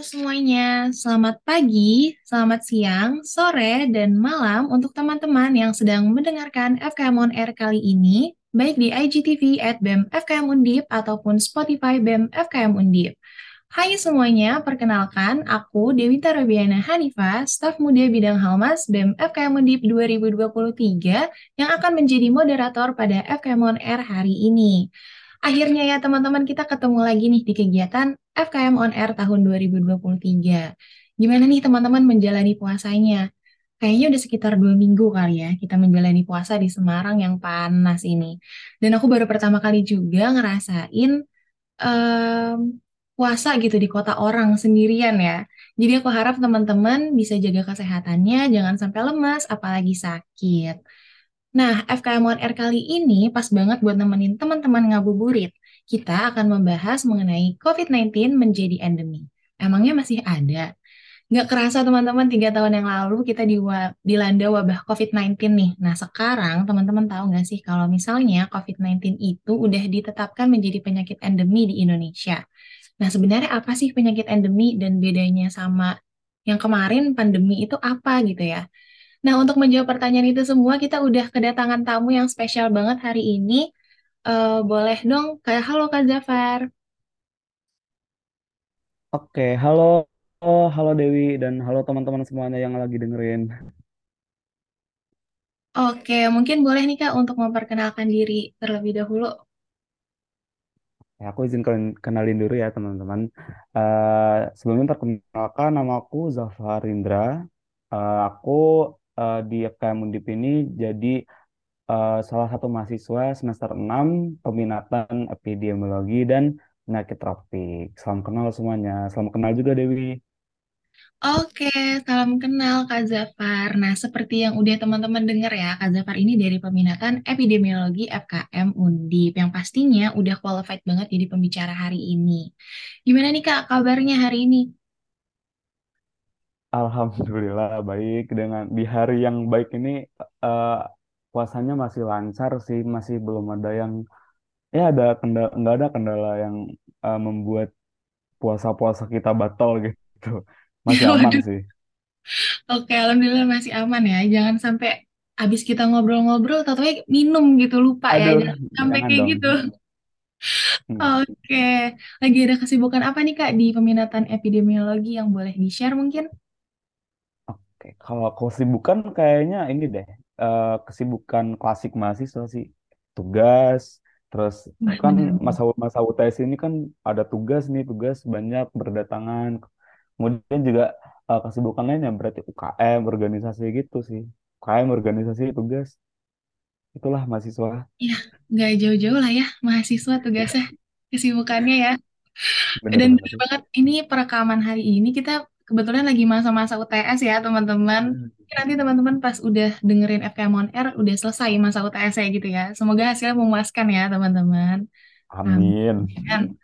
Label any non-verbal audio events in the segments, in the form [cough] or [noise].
Semuanya, selamat pagi, selamat siang, sore, dan malam untuk teman-teman yang sedang mendengarkan FKM On Air kali ini, baik di IGTV at BEM FKM Undip ataupun Spotify BEM FKM Undip. Hai semuanya, perkenalkan aku Dewita Rabiana Hanifa, staf muda bidang Halmas BEM FKM Undip 2023 yang akan menjadi moderator pada FKM On Air hari ini. Akhirnya ya teman-teman kita ketemu lagi nih di kegiatan FKM On Air tahun 2023. Gimana nih teman-teman menjalani puasanya? Kayaknya udah sekitar dua minggu kali ya kita menjalani puasa di Semarang yang panas ini. Dan aku baru pertama kali juga ngerasain em, puasa gitu di kota orang sendirian ya. Jadi aku harap teman-teman bisa jaga kesehatannya, jangan sampai lemas, apalagi sakit. Nah, FKM On Air kali ini pas banget buat nemenin teman-teman ngabuburit. Kita akan membahas mengenai COVID-19 menjadi endemi. Emangnya masih ada? Nggak kerasa teman-teman, tiga tahun yang lalu kita diwa- dilanda wabah COVID-19 nih. Nah, sekarang teman-teman tahu nggak sih kalau misalnya COVID-19 itu udah ditetapkan menjadi penyakit endemi di Indonesia. Nah, sebenarnya apa sih penyakit endemi dan bedanya sama yang kemarin pandemi itu apa gitu ya? Nah, untuk menjawab pertanyaan itu semua, kita udah kedatangan tamu yang spesial banget hari ini. Eh, boleh dong, kayak halo Kak Zafar. Oke, halo, halo Dewi dan halo teman-teman semuanya yang lagi dengerin. Oke, mungkin boleh nih Kak untuk memperkenalkan diri terlebih dahulu. Ya, aku izin ken- kenalin dulu ya teman-teman. Eh, sebelumnya perkenalkan nama aku Zafar Indra. Eh, aku eh, di FKM Undip ini jadi eh, salah satu mahasiswa semester 6 peminatan epidemiologi dan penyakit tropik. Salam kenal semuanya. Salam kenal juga Dewi. Oke, salam kenal Kak Zafar. Nah, seperti yang udah teman-teman dengar ya, Kak Zafar ini dari peminatan epidemiologi FKM Undip yang pastinya udah qualified banget jadi pembicara hari ini. Gimana nih Kak kabarnya hari ini? Alhamdulillah baik dengan di hari yang baik ini eh, puasanya masih lancar sih masih belum ada yang ya ada kendala nggak ada kendala yang eh, membuat puasa-puasa kita batal gitu masih aman Waduh. sih Oke, alhamdulillah masih aman ya. Jangan sampai habis kita ngobrol-ngobrol, tahu minum gitu, lupa ya. aduh Jangan sampai jangan kayak dong gitu. Hmm. Oke, lagi ada kesibukan apa nih Kak di peminatan epidemiologi yang boleh di-share mungkin? Oke kalau kesibukan kayaknya ini deh eh, kesibukan klasik mahasiswa sih tugas terus kan masa masa UTS ini kan ada tugas nih tugas banyak berdatangan Kemudian juga eh, kesibukan lainnya berarti UKM, organisasi gitu sih. UKM, organisasi, tugas. Itulah mahasiswa. Ya, nggak jauh-jauh lah ya mahasiswa Ya, tugasnya, kesibukannya ya. Dan bener bener-bener. banget, ini perekaman hari ini kita kebetulan lagi masa-masa UTS ya teman-teman. Hmm. Nanti teman-teman pas udah dengerin FKM On Air udah selesai masa UTS ya gitu ya. Semoga hasilnya memuaskan ya teman-teman. Amin. Amin.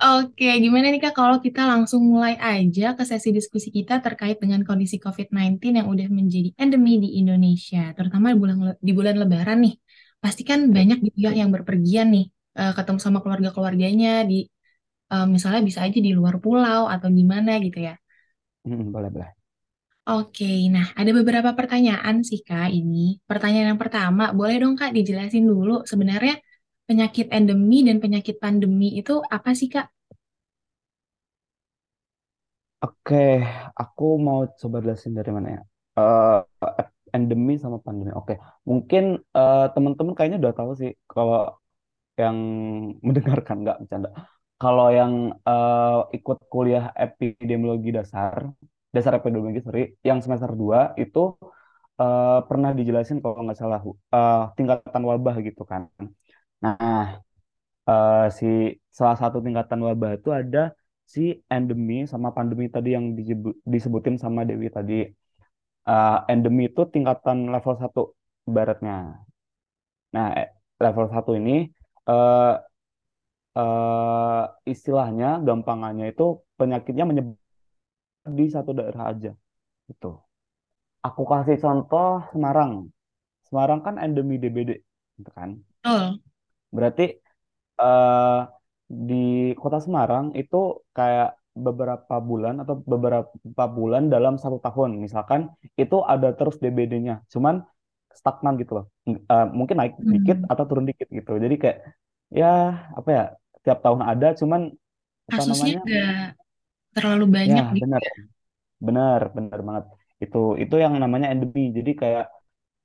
Oke, gimana nih Kak kalau kita langsung mulai aja ke sesi diskusi kita terkait dengan kondisi COVID-19 yang udah menjadi endemi di Indonesia, terutama di bulan di bulan Lebaran nih. Pasti kan Oke. banyak gitu ya yang berpergian nih, eh, ketemu sama keluarga-keluarganya di eh, misalnya bisa aja di luar pulau atau gimana gitu ya. Hmm, boleh, boleh. Oke, nah ada beberapa pertanyaan sih Kak ini. Pertanyaan yang pertama, boleh dong Kak dijelasin dulu sebenarnya penyakit endemi dan penyakit pandemi itu apa sih Kak? Oke, aku mau coba jelasin dari mana ya. Eh, endemi sama pandemi. Oke, mungkin eh, teman-teman kayaknya udah tahu sih kalau yang [laughs] mendengarkan nggak bercanda. Kalau yang eh, ikut kuliah epidemiologi dasar, dasar epidemiologi, sorry, yang semester 2 itu eh, pernah dijelasin kalau nggak salah eh, tingkatan wabah gitu kan. Nah, eh, si salah satu tingkatan wabah itu ada si endemi sama pandemi tadi yang disebut, disebutin sama Dewi tadi. Eh, endemi itu tingkatan level satu ibaratnya. Nah, level satu ini eh, eh, istilahnya gampangannya itu penyakitnya menyebar di satu daerah aja gitu. Aku kasih contoh Semarang. Semarang kan endemi DBD gitu kan. Berarti eh, di kota Semarang itu kayak beberapa bulan atau beberapa bulan dalam satu tahun. Misalkan itu ada terus DBD-nya, cuman stagnan gitu loh. Eh, mungkin naik dikit Hmm. atau turun dikit gitu. Jadi kayak ya apa ya tiap tahun ada, cuman apa Kasusnya namanya? nggak terlalu Ya banyak gitu. benar, benar, benar banget. Itu itu yang namanya endemi. Jadi kayak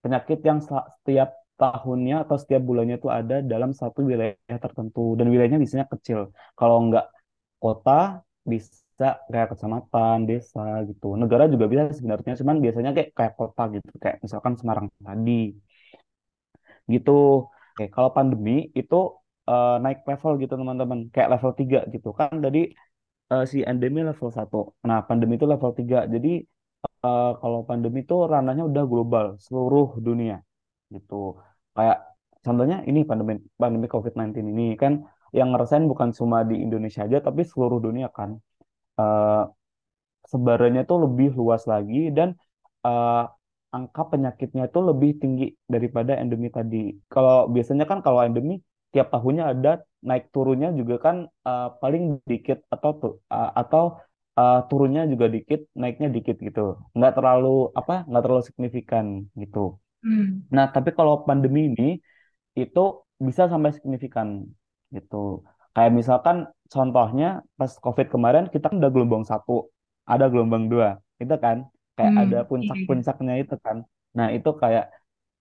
penyakit yang sa- setiap tahunnya atau setiap bulannya itu ada dalam satu wilayah tertentu dan wilayahnya biasanya kecil. Kalau nggak kota bisa kayak kecamatan, desa gitu. Negara juga bisa sebenarnya, cuman biasanya kayak kayak kota gitu, kayak misalkan Semarang tadi gitu. Oke, kalau pandemi itu eh, naik level gitu teman-teman, kayak level 3 gitu kan. Tadi eh, si endemi level satu Nah, pandemi itu level tiga Jadi eh, kalau pandemi itu ranahnya udah global, seluruh dunia gitu. Kayak contohnya ini pandemi pandemi COVID-19 ini kan yang ngerasain bukan cuma di Indonesia aja tapi seluruh dunia kan. Eh, sebarannya itu lebih luas lagi dan eh, angka penyakitnya itu lebih tinggi daripada endemi tadi. Kalau biasanya kan kalau endemi tiap tahunnya ada naik turunnya juga kan eh, paling dikit atau tu- eh, atau eh, turunnya juga dikit, naiknya dikit gitu. Nggak terlalu apa? Nggak terlalu signifikan gitu. Hmm. Nah, tapi kalau pandemi ini itu bisa sampai signifikan gitu. Kayak misalkan contohnya pas COVID kemarin kita kan udah gelombang satu, ada gelombang dua, itu kan kayak ada Hmm. Iya, iya. puncak-puncaknya itu kan. Nah itu kayak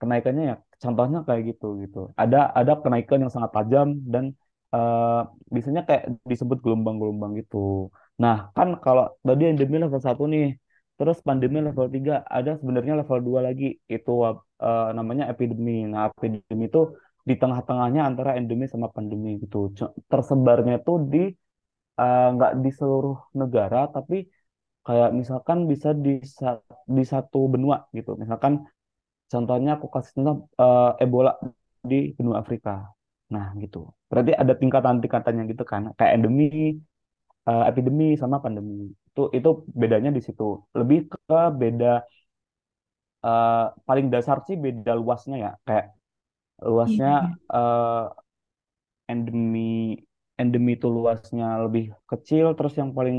kenaikannya ya contohnya kayak gitu gitu. Ada ada kenaikan yang sangat tajam dan eh, biasanya kayak disebut gelombang-gelombang gitu. Nah kan kalau tadi endemi level satu nih, terus pandemi level 3 ada sebenarnya level 2 lagi itu eh, namanya epidemi. Nah epidemi itu di tengah-tengahnya antara endemi sama pandemi gitu. Tersebarnya itu di eh, nggak di seluruh negara, tapi kayak misalkan bisa di di satu benua gitu. Misalkan contohnya aku kasih contoh eh, Ebola di benua Afrika. Nah gitu. Berarti ada tingkatan-tingkatannya gitu kan. Kayak endemi, eh, epidemi sama pandemi. Itu itu bedanya di situ. Lebih ke beda eh, paling dasar sih beda luasnya ya. Kayak luasnya eh, endemi endemi itu luasnya lebih kecil terus yang paling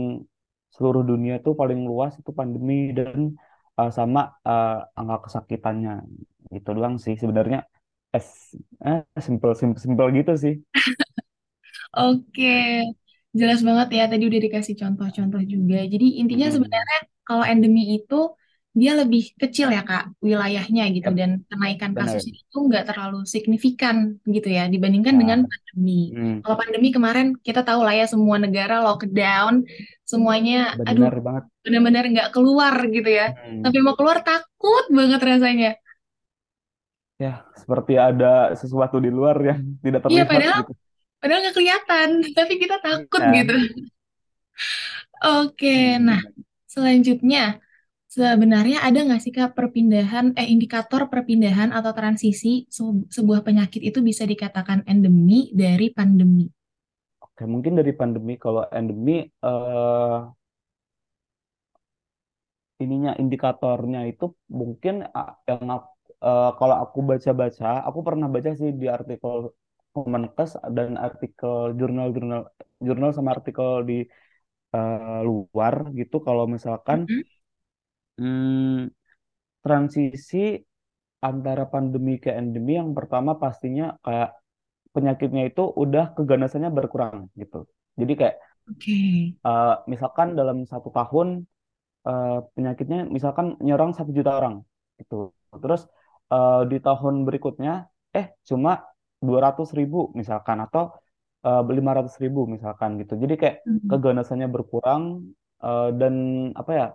seluruh dunia itu paling luas itu pandemi dan eh, sama eh, angka kesakitannya. Itu doang sih sebenarnya. Es eh, simple simple simple gitu sih. [laughs] Oke, jelas banget ya. Tadi udah dikasih contoh-contoh juga. Jadi intinya sebenarnya kalau endemi itu dia lebih kecil ya Kak, wilayahnya gitu. Dan kenaikan benar. kasusnya itu nggak terlalu signifikan gitu ya dibandingkan dengan ya pandemi. mm, Kalau pandemi kemarin kita tahu lah ya semua negara lockdown, semuanya aduh benar banget benar-benar nggak keluar gitu ya. Mm. Tapi mau keluar takut banget rasanya. ya seperti ada sesuatu di luar yang tidak Iya terlihat padahal gitu padahal nggak kelihatan, tapi kita takut gitu. ya Oke, nah Mm. selanjutnya sebenarnya ada nggak sih Kak perpindahan, eh indikator perpindahan atau transisi se- sebuah penyakit itu bisa dikatakan endemi dari pandemi? Oke, mungkin dari pandemi kalau endemi eh ininya indikatornya itu mungkin ah, yang eh, kalau aku baca-baca, aku pernah baca sih di artikel Kemenkes dan artikel jurnal-jurnal jurnal sama artikel di eh, luar gitu kalau misalkan Mm-mm. hmm, transisi antara pandemi ke endemi yang pertama pastinya kayak penyakitnya itu udah keganasannya berkurang gitu. Jadi kayak Oke. eh, misalkan dalam satu tahun eh, penyakitnya misalkan nyerang satu juta orang gitu. Terus eh, di tahun berikutnya eh cuma dua ratus ribu misalkan atau lima ratus ribu misalkan gitu. Jadi kayak Mm. keganasannya berkurang eh, dan apa ya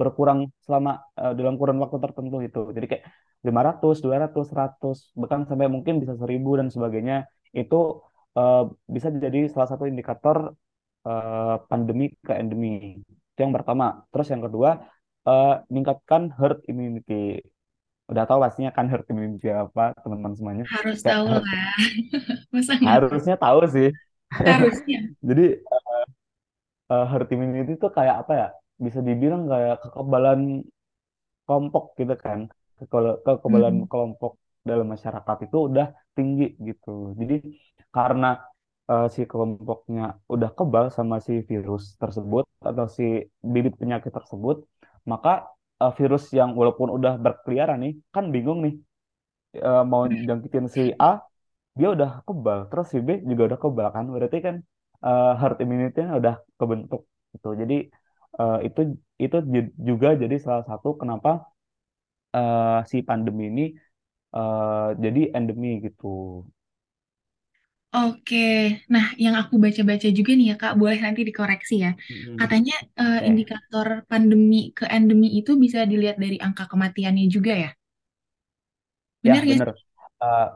berkurang selama eh, dalam kurun waktu tertentu itu. Jadi kayak lima ratus dua ratus seratus bahkan sampai mungkin bisa 1000 dan sebagainya. Itu eh, bisa jadi salah satu indikator eh, pandemi ke endemi. Itu yang pertama. Terus yang kedua, eh, meningkatkan herd immunity. Udah tahu pastinya kan herd immunity apa, teman-teman semuanya. Harus Kayak tahu herd, lah. [laughs] Masa harusnya tahu sih. Harusnya. [laughs] Jadi eh, herd immunity itu kayak apa ya? Bisa dibilang kayak kekebalan kelompok gitu kan. Kekebal- Kekebalan Hmm. kelompok dalam masyarakat itu udah tinggi gitu. Jadi karena eh, si kelompoknya udah kebal sama si virus tersebut atau si bibit penyakit tersebut, maka eh, virus yang walaupun udah berkeliaran nih, kan bingung nih eh, mau jangkitin si A, dia udah kebal, terus si B juga udah kebal kan, berarti kan eh, herd immunity-nya udah kebentuk gitu. Jadi eh, itu itu ju- juga jadi salah satu kenapa eh, si pandemi ini eh, jadi endemi gitu. Oke, nah yang aku baca-baca juga nih ya Kak, boleh nanti dikoreksi ya. Katanya eh, Oke. indikator pandemi ke endemi itu bisa dilihat dari angka kematiannya juga ya? Ya, Bener ya? bener. Eh,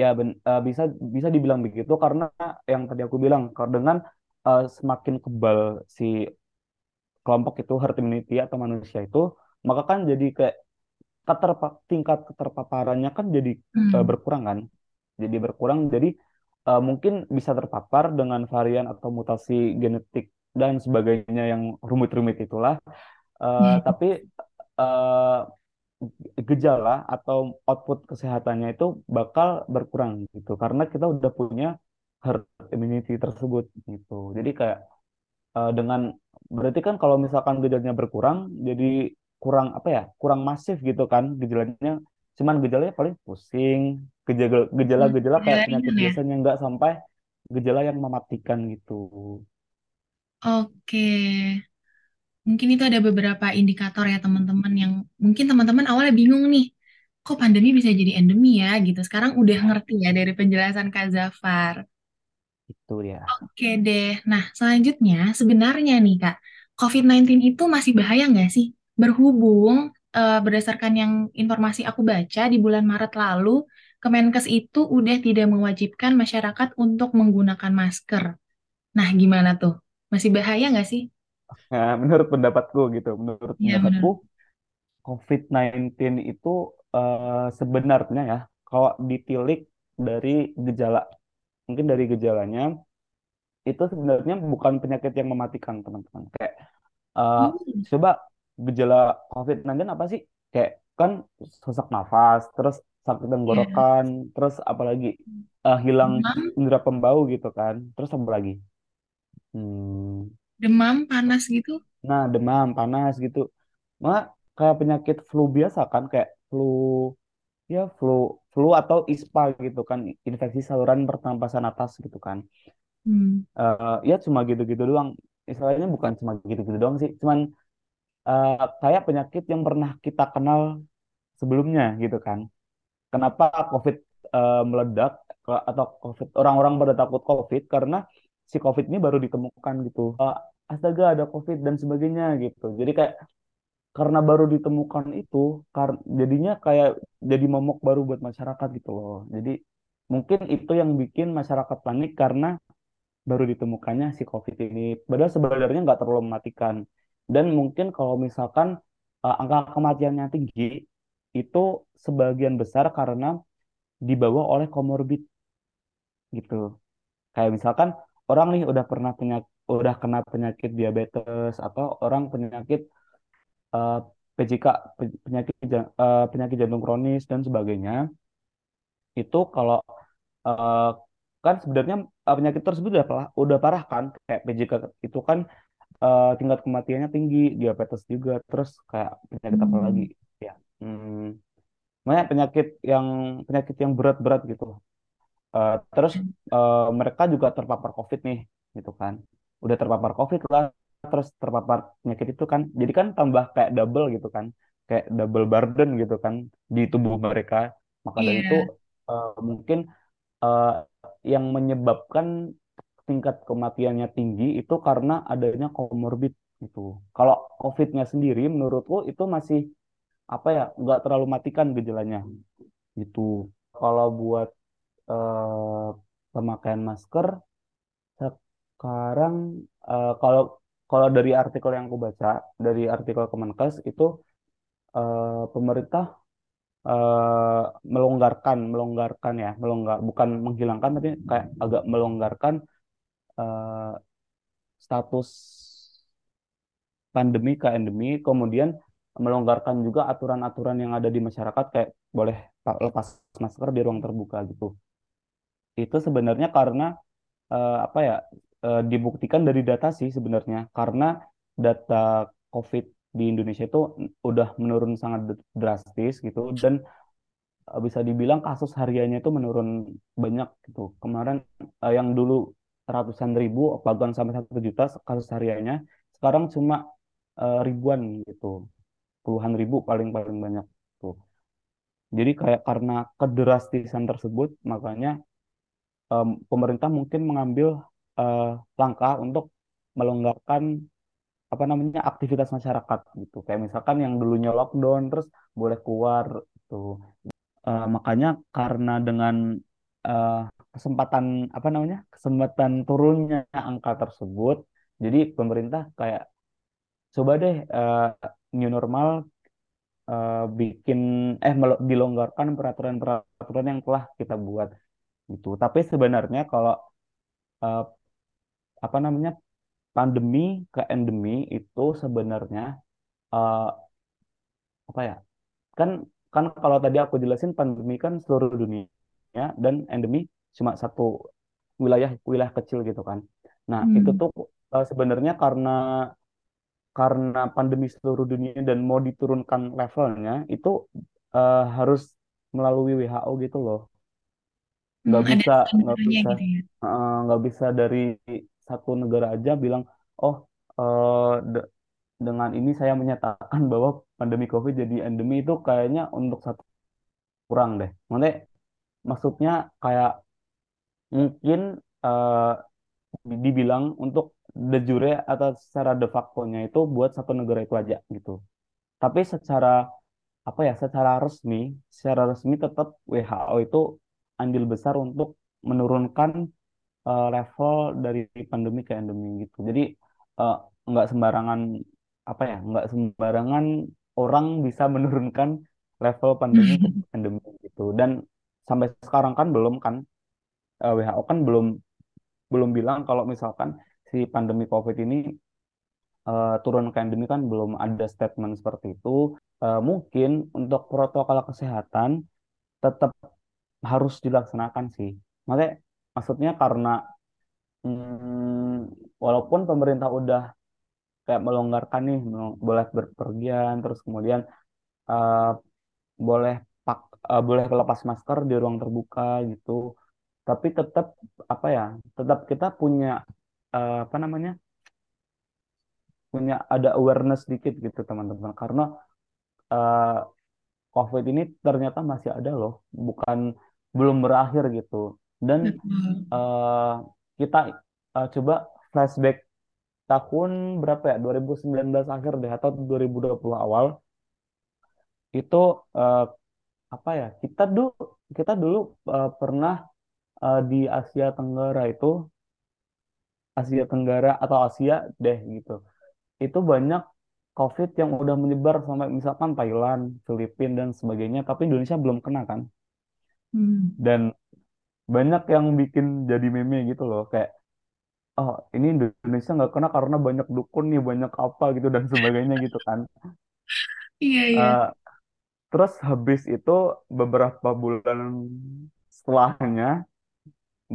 ya, ben, eh, bisa bisa dibilang begitu karena yang tadi aku bilang, dengan eh, semakin kebal si kelompok itu herd immunity atau manusia itu, maka kan jadi kayak keterpa tingkat keterpaparannya kan jadi Hmm. berkurang kan. Jadi berkurang, jadi eh, mungkin bisa terpapar dengan varian atau mutasi genetik dan sebagainya yang rumit-rumit itulah. Eh, tapi eh, gejala atau output kesehatannya itu bakal berkurang gitu karena kita udah punya herd immunity tersebut gitu. Jadi kayak eh, dengan berarti kan kalau misalkan gejalanya berkurang jadi kurang apa ya? kurang masif gitu kan gejalanya cuman gejalanya paling pusing, gejala Hmm, gejala-gejala kayak Gejala penyakit ya? biasanya nggak sampai gejala yang mematikan gitu. Oke, mungkin itu ada beberapa indikator ya teman-teman yang mungkin teman-teman awalnya bingung nih, kok pandemi bisa jadi endemi ya gitu. Sekarang udah ngerti ya dari penjelasan Kak Zafar. Itu dia. Oke deh. Nah, selanjutnya sebenarnya nih Kak, COVID-19 itu masih bahaya nggak sih? Berhubung eh, berdasarkan yang informasi aku baca di bulan Maret lalu, Kemenkes itu udah tidak mewajibkan masyarakat untuk menggunakan masker. Nah, gimana tuh? Masih bahaya nggak sih? Nah, menurut pendapatku gitu, menurut Iya, pendapatku benar. COVID-19 itu eh, sebenarnya ya, kalau ditilik dari gejala, mungkin dari gejalanya, itu sebenarnya bukan penyakit yang mematikan, teman-teman. Kayak, eh, Hmm, coba gejala COVID-19 apa sih? Kayak, kan sesak nafas, terus sakit iya. tenggorokan, terus apalagi eh, hilang Demam, indera pembau gitu kan, terus apa lagi? Hmm, demam panas gitu. nah, demam, panas gitu. Malah kayak penyakit flu biasa kan, kayak flu ya flu flu atau ISPA gitu kan infeksi saluran pernapasan atas gitu kan Hmm. Eh, ya cuma gitu-gitu doang istilahnya bukan cuma gitu-gitu doang sih cuman eh, kayak penyakit yang pernah kita kenal sebelumnya gitu kan kenapa COVID eh, meledak atau COVID orang-orang pada takut COVID karena si COVID ini baru ditemukan gitu Eh, astaga ada COVID dan sebagainya gitu jadi kayak karena baru ditemukan itu jadinya kayak jadi momok baru buat masyarakat gitu loh. Jadi mungkin itu yang bikin masyarakat panik karena baru ditemukannya si COVID ini. Padahal sebenarnya nggak terlalu mematikan. Dan mungkin kalau misalkan eh, angka kematiannya tinggi, itu sebagian besar karena dibawa oleh komorbid gitu. Kayak misalkan orang nih udah pernah penyakit, udah kena penyakit diabetes atau orang penyakit eh, PJK pe- penyakit eh, penyakit jantung kronis dan sebagainya itu kalau eh, kan sebenarnya penyakit tersebut udah udah parah kan kayak PJK itu kan eh, tingkat kematiannya tinggi diabetes juga terus kayak penyakit apa lagi? Hmm. ya hmm, banyak penyakit yang penyakit yang berat-berat gitu. Eh, terus eh, mereka juga terpapar COVID nih gitu kan. Udah terpapar COVID lah terus terpapar penyakit itu kan. Jadi kan tambah kayak double gitu kan kayak double burden gitu kan di tubuh mereka. Maka dari itu Iya. eh, mungkin eh, yang menyebabkan tingkat kematiannya tinggi itu karena adanya komorbid gitu. Kalau COVID-nya sendiri menurutku itu masih apa ya nggak terlalu matikan gejalanya gitu. Kalau buat eh, pemakaian masker sekarang eh, kalau kalau dari artikel yang aku baca dari artikel Kemenkes itu eh, pemerintah eh, melonggarkan melonggarkan ya melonggar bukan menghilangkan tapi kayak agak melonggarkan eh, status pandemi ke endemi kemudian melonggarkan juga aturan-aturan yang ada di masyarakat kayak boleh pa- lepas masker di ruang terbuka gitu itu sebenarnya karena eh, apa ya eh, dibuktikan dari data sih sebenarnya karena data COVID di Indonesia itu udah menurun sangat drastis gitu dan bisa dibilang kasus hariannya itu menurun banyak gitu. Kemarin eh, yang dulu ratusan ribu bahkan sampai satu juta kasus hariannya. Sekarang cuma eh, ribuan gitu. Puluhan ribu paling paling banyak tuh. Jadi kayak karena kederastisan tersebut makanya em, pemerintah mungkin mengambil eh, langkah untuk melonggarkan apa namanya aktivitas masyarakat gitu. Kayak misalkan yang dulunya lockdown terus boleh keluar tuh. Eh, makanya karena dengan eh, kesempatan apa namanya kesempatan turunnya angka tersebut jadi pemerintah kayak coba deh eh, new normal eh, bikin eh dilonggarkan peraturan-peraturan yang telah kita buat gitu. Tapi sebenarnya kalau eh, apa namanya pandemi ke endemi itu sebenarnya eh, apa ya? Kan kan kalau tadi aku jelasin pandemi kan seluruh dunia dan endemi cuma satu wilayah wilayah kecil gitu kan. Nah, itu Hmm. tuh eh, sebenarnya karena karena pandemi seluruh dunia dan mau diturunkan levelnya itu eh, harus melalui WHO gitu loh Hmm, nggak ada bisa nggak bisa gitu ya. eh, nggak bisa dari satu negara aja bilang oh de- dengan ini saya menyatakan bahwa pandemi COVID jadi endemi itu kayaknya untuk satu kurang deh maksudnya maksudnya kayak mungkin eh, dibilang untuk de jure atau secara de facto-nya itu buat satu negara itu aja gitu. Tapi secara apa ya secara resmi secara resmi tetap WHO itu andil besar untuk menurunkan eh, level dari pandemi ke endemi gitu. Jadi eh, nggak sembarangan apa ya nggak sembarangan orang bisa menurunkan level pandemi ke [laughs] endemi gitu. Dan sampai sekarang kan belum kan eh, WHO kan belum belum bilang kalau misalkan si pandemi COVID ini eh, turun ke endemi kan belum ada statement seperti itu Eh, mungkin untuk protokol kesehatan tetap harus dilaksanakan sih. Maksudnya, maksudnya karena mm, walaupun pemerintah udah kayak melonggarkan nih, boleh berpergian, terus kemudian eh, boleh pak, eh, boleh lepas masker di ruang terbuka gitu, tapi tetap apa ya, tetap kita punya eh, apa namanya, punya ada awareness dikit gitu teman-teman, karena eh, COVID ini ternyata masih ada loh, bukan belum berakhir gitu. Dan eh, kita eh, coba flashback tahun berapa ya? 2019 akhir deh atau 2020 awal itu eh, apa ya? Kita dulu kita dulu eh, pernah eh, di Asia Tenggara itu Asia Tenggara atau Asia deh gitu. Itu banyak COVID yang udah menyebar sampai misalkan Thailand, Filipina dan sebagainya, tapi Indonesia belum kena kan. Hmm. Dan banyak yang bikin jadi meme gitu loh kayak oh ini Indonesia nggak kena karena banyak dukun nih banyak apa gitu dan sebagainya gitu kan Iya, iya. Eh, terus habis itu beberapa bulan setelahnya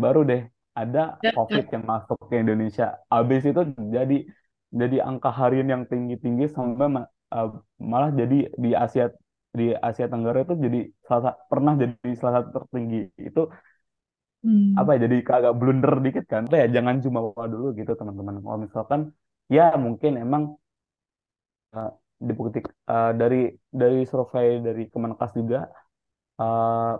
baru deh ada COVID Dapat. yang masuk ke Indonesia habis itu jadi jadi angka harian yang tinggi-tinggi sampai eh, malah jadi di Asia di Asia Tenggara itu jadi salah sa- pernah jadi salah satu tertinggi itu apa Hmm. ya jadi agak blunder dikit kan Apa ya jangan cuma bawa dulu gitu teman-teman kalau misalkan ya mungkin emang eh, dibukti eh, dari dari survei dari Kemenkes juga eh,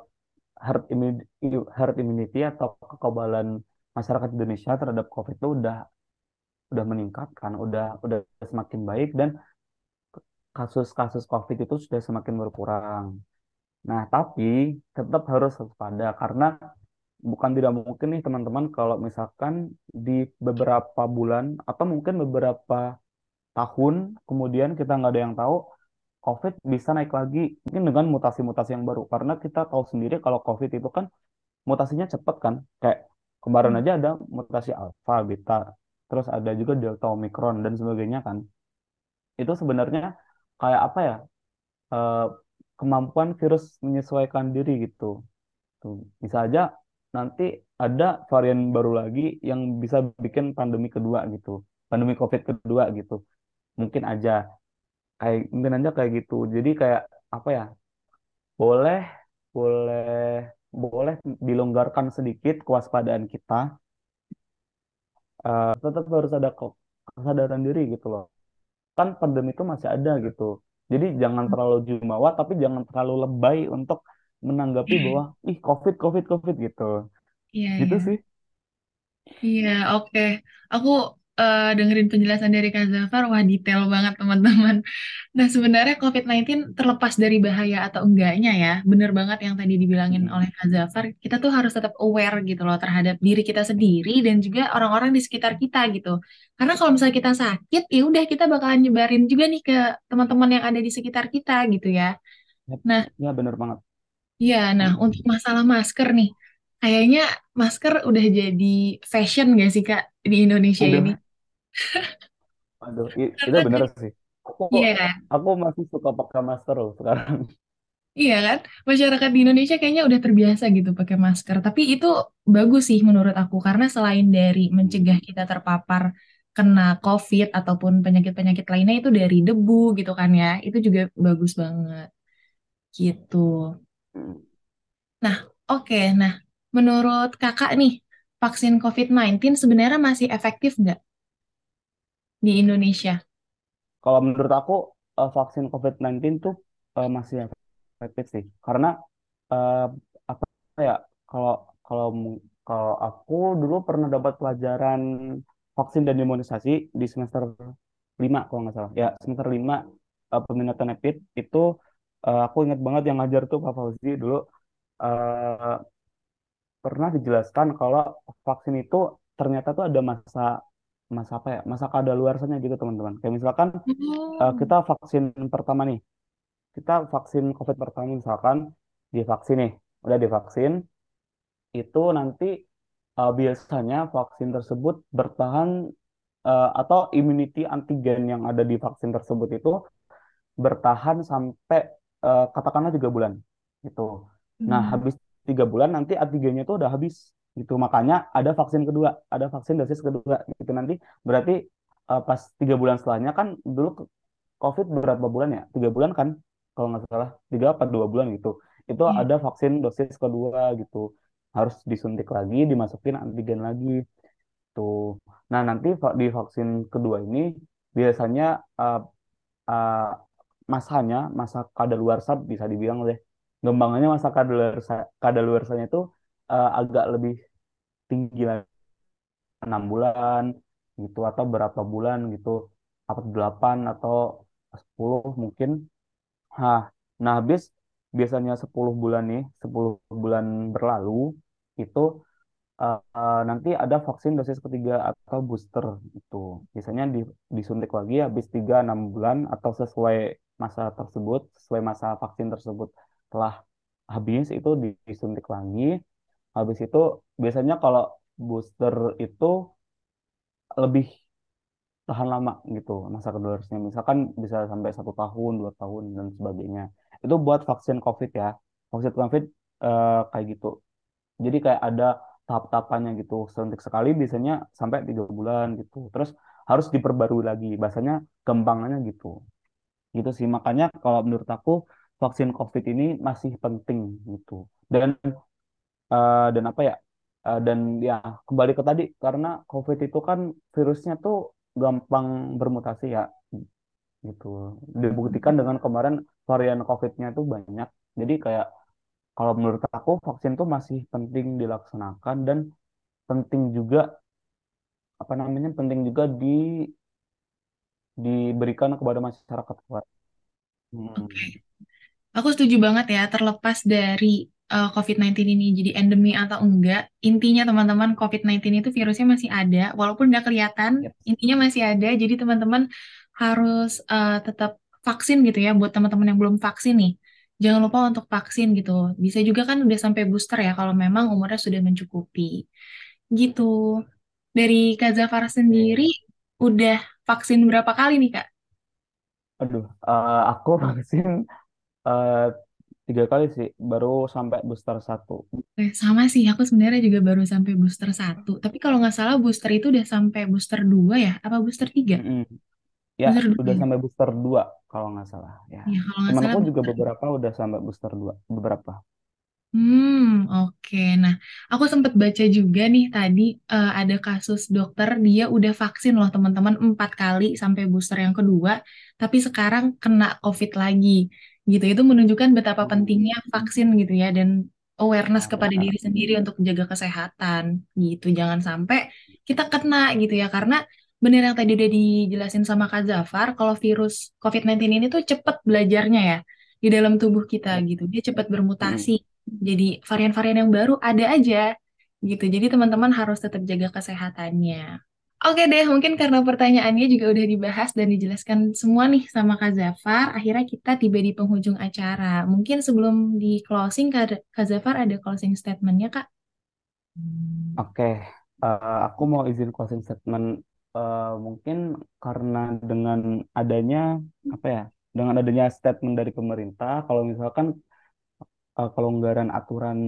herd immunity herd immunity atau kekebalan masyarakat Indonesia terhadap COVID itu udah udah meningkat kan udah udah semakin baik dan kasus-kasus COVID itu sudah semakin berkurang. Nah, tapi tetap harus waspada karena bukan tidak mungkin nih teman-teman kalau misalkan di beberapa bulan atau mungkin beberapa tahun kemudian kita nggak ada yang tahu COVID bisa naik lagi mungkin dengan mutasi-mutasi yang baru. Karena kita tahu sendiri kalau COVID itu kan mutasinya cepat kan. Kayak kemarin aja ada mutasi alfa, beta, terus ada juga delta, omikron dan sebagainya kan. Itu sebenarnya kayak apa ya eh, kemampuan virus menyesuaikan diri gitu. Tuh, bisa aja nanti ada varian baru lagi yang bisa bikin pandemi kedua gitu. Pandemi COVID kedua gitu. Mungkin aja kayak mungkin aja kayak gitu. Jadi kayak apa ya? Boleh boleh boleh dilonggarkan sedikit kewaspadaan kita. Eh, tetap harus ada kesadaran diri gitu loh. Kan pandemi itu masih ada gitu. Jadi jangan terlalu jumawa tapi jangan terlalu lebay untuk menanggapi bahwa ih COVID COVID COVID gitu. Iya, Gitu iya. sih. Iya, oke. Aku eh, dengerin penjelasan dari Kak Zafar, wah detail banget teman-teman. Nah, sebenarnya COVID-19 terlepas dari bahaya atau enggaknya ya, bener banget yang tadi dibilangin oleh Mm, Kak Zafar, kita tuh harus tetap aware gitu loh terhadap diri kita sendiri dan juga orang-orang di sekitar kita gitu. Karena kalau misalnya kita sakit, ya udah kita bakalan nyebarin juga nih ke teman-teman yang ada di sekitar kita gitu ya. Ya, Nah, ya bener banget. Iya, nah untuk Mm, masalah masker nih, kayaknya masker udah jadi fashion gak sih Kak di Indonesia ini? [laughs] Aduh, itu bener sih. Aku iya kan, aku masih suka pakai masker loh sekarang. [laughs] iya kan, masyarakat di Indonesia kayaknya udah terbiasa gitu pakai masker. Tapi itu bagus sih menurut aku, karena selain dari mencegah kita terpapar kena COVID ataupun penyakit-penyakit lainnya itu dari debu gitu kan ya, itu juga bagus banget gitu. Nah, oke, nah menurut Kakak nih, vaksin COVID-19 sebenarnya masih efektif nggak? Di Indonesia. Kalau menurut aku eh, vaksin COVID-19 tuh eh, masih efektif sih. Karena eh, apa ya kalau kalau kalau aku dulu pernah dapat pelajaran vaksin dan imunisasi di semester 5 kalau nggak salah. Ya, semester 5 eh, peminatan EPID itu eh, aku ingat banget yang ngajar tuh Pak Fauzi dulu eh, pernah dijelaskan kalau vaksin itu ternyata tuh ada masa masa apa ya? Masa kadaluarsanya gitu teman-teman. Kayak misalkan eh, Oh. kita vaksin pertama nih, kita vaksin COVID pertama misalkan divaksin nih, udah divaksin, itu nanti eh, biasanya vaksin tersebut bertahan eh, atau immunity antigen yang ada di vaksin tersebut itu bertahan sampai eh, katakanlah tiga bulan gitu. Nah, Hmm. habis tiga bulan nanti antigennya itu udah habis gitu. Makanya ada vaksin kedua, ada vaksin dosis kedua gitu nanti berarti eh, pas tiga bulan setelahnya kan dulu COVID berapa bulan ya? Tiga bulan kan? Kalau nggak salah tiga apa dua bulan gitu. Itu Iya. ada vaksin dosis kedua gitu. Harus disuntik lagi, dimasukin antigen lagi tuh. Nah, nanti di vaksin kedua ini biasanya eh, eh, masanya, masa kadaluarsa bisa dibilang deh. Gembangannya masa kadaluarsa, kadaluarsanya itu eh, agak lebih tinggi lagi, enam bulan gitu atau berapa bulan gitu, apa delapan atau sepuluh mungkin. Nah, nah habis biasanya 10 bulan nih, 10 bulan berlalu itu eh, eh, nanti ada vaksin dosis ketiga atau booster itu. Biasanya di, disuntik lagi habis tiga enam bulan atau sesuai masa tersebut, sesuai masa vaksin tersebut telah habis itu di- disuntik lagi. Habis itu biasanya kalau booster itu lebih tahan lama gitu masa kedaluarsanya. Misalkan bisa sampai satu tahun, dua tahun dan sebagainya. Itu buat vaksin COVID ya. Vaksin COVID eh, kayak gitu. Jadi kayak ada tahap-tahapannya gitu. Suntik sekali biasanya sampai tiga bulan gitu. Terus harus diperbarui lagi. Bahasanya kembangannya gitu. Gitu sih. Makanya kalau menurut aku vaksin COVID ini masih penting gitu. Dan eh, dan apa ya? Eh, dan ya kembali ke tadi karena COVID itu kan virusnya tuh gampang bermutasi ya gitu. Dibuktikan dengan kemarin varian COVID-nya tuh banyak. Jadi kayak kalau menurut aku vaksin tuh masih penting dilaksanakan dan penting juga apa namanya penting juga di diberikan kepada masyarakat luas. Hmm. Aku setuju banget ya, terlepas dari eh, COVID-19 ini jadi endemi atau enggak, intinya teman-teman COVID-19 itu virusnya masih ada, walaupun nggak kelihatan, Yep. intinya masih ada. Jadi teman-teman harus eh, tetap vaksin gitu ya, buat teman-teman yang belum vaksin nih. Jangan lupa untuk vaksin gitu. Bisa juga kan udah sampai booster ya, kalau memang umurnya sudah mencukupi. Gitu. Dari Kak Zafar sendiri, Oke. udah vaksin berapa kali nih Kak? Aduh, eh, aku [laughs] vaksin eh, tiga kali sih, baru sampai booster satu. Eh, sama sih, aku sebenarnya juga baru sampai booster satu. Tapi kalau nggak salah booster itu udah sampai booster dua ya? Apa booster tiga? Mm-mm. Ya, Booster dua udah ya? sampai booster 2 kalau nggak salah. Ya, Iya, kalau nggak salah aku juga booster beberapa udah sampai booster 2 beberapa. Hmm, oke. Nah, aku sempat baca juga nih tadi eh, ada kasus dokter dia udah vaksin loh teman-teman empat kali sampai booster yang kedua, tapi sekarang kena COVID lagi. Gitu. Itu menunjukkan betapa Hmm, pentingnya vaksin gitu ya dan awareness kepada diri sendiri untuk menjaga kesehatan gitu. Jangan sampai kita kena gitu ya karena benar yang tadi udah dijelasin sama Kak Zafar, kalau virus COVID-19 ini tuh cepet belajarnya ya di dalam tubuh kita gitu. Dia cepat bermutasi. Mm-mm. Jadi varian-varian yang baru ada aja gitu. Jadi teman-teman harus tetap jaga kesehatannya. Oke deh, mungkin karena pertanyaannya juga udah dibahas dan dijelaskan semua nih sama Kak Zafar, akhirnya kita tiba di penghujung acara. Mungkin sebelum di closing, Kak Zafar ada closing statementnya, Kak? Oke, eh, aku mau izin closing statement. Eh, mungkin karena dengan adanya apa ya, dengan adanya statement dari pemerintah, kalau misalkan eh, kelonggaran aturan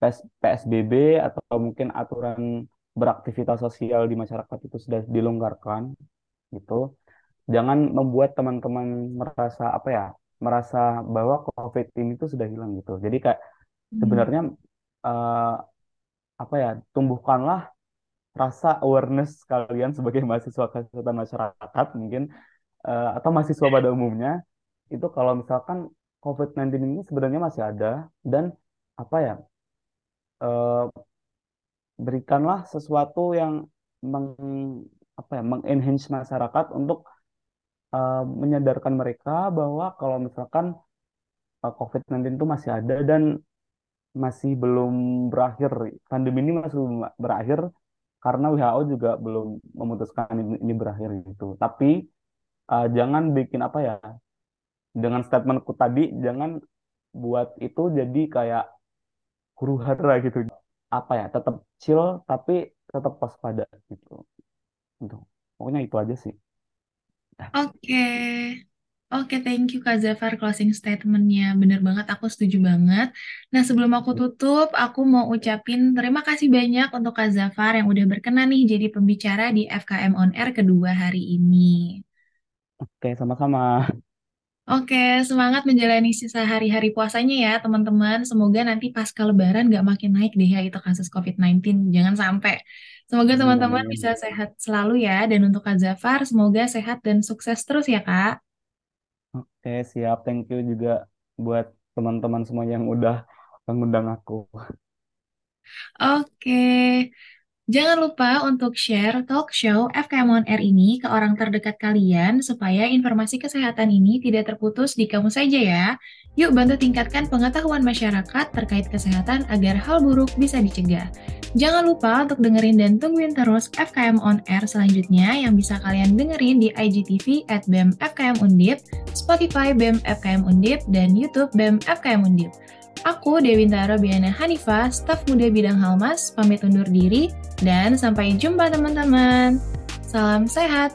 PS PSBB atau mungkin aturan beraktivitas sosial di masyarakat itu sudah dilonggarkan, gitu. Jangan membuat teman-teman merasa apa ya, merasa bahwa COVID ini tuh sudah hilang gitu. Jadi kayak Hmm. sebenarnya eh, apa ya, tumbuhkanlah rasa awareness kalian sebagai mahasiswa kesehatan masyarakat mungkin eh, atau mahasiswa pada umumnya itu kalau misalkan COVID-19 ini sebenarnya masih ada dan apa ya eh, berikanlah sesuatu yang meng, apa ya mengenhance masyarakat untuk eh, menyadarkan mereka bahwa kalau misalkan eh, COVID-19 itu masih ada dan masih belum berakhir pandemi ini masih belum berakhir karena WHO juga belum memutuskan ini, ini berakhir gitu. Tapi uh, jangan bikin apa ya, dengan statementku tadi, jangan buat itu jadi kayak huru hara gitu. Apa ya, tetap chill tapi tetap waspada gitu. Gitu. Pokoknya itu aja sih. Oke, Oke, thank you Kak Zafar closing statementnya. Bener banget, aku setuju banget. Nah, sebelum aku tutup, aku mau ucapin terima kasih banyak untuk Kak Zafar yang udah berkenan nih jadi pembicara di FKM On Air kedua hari ini. Oke, sama-sama. Oke, semangat menjalani sisa hari-hari puasanya ya, teman-teman. Semoga nanti pasca Lebaran nggak makin naik deh ya itu kasus COVID-19. Jangan sampai. Semoga teman-teman amin. bisa sehat selalu ya. Dan untuk Kak Zafar, semoga sehat dan sukses terus ya, Kak. Oke, siap. Thank you juga buat teman-teman semua yang udah mengundang aku. Oke. Jangan lupa untuk share talk show FKM On Air ini ke orang terdekat kalian supaya informasi kesehatan ini tidak terputus di kamu saja ya. Yuk bantu tingkatkan pengetahuan masyarakat terkait kesehatan agar hal buruk bisa dicegah. Jangan lupa untuk dengerin dan tungguin terus FKM On Air selanjutnya yang bisa kalian dengerin di IGTV at BEM FKM Undip, Spotify BEM FKM Undip, dan YouTube BEM FKM Undip. Aku Dewintara Biana Hanifa, staf muda bidang Halmas, pamit undur diri dan sampai jumpa teman-teman. Salam sehat.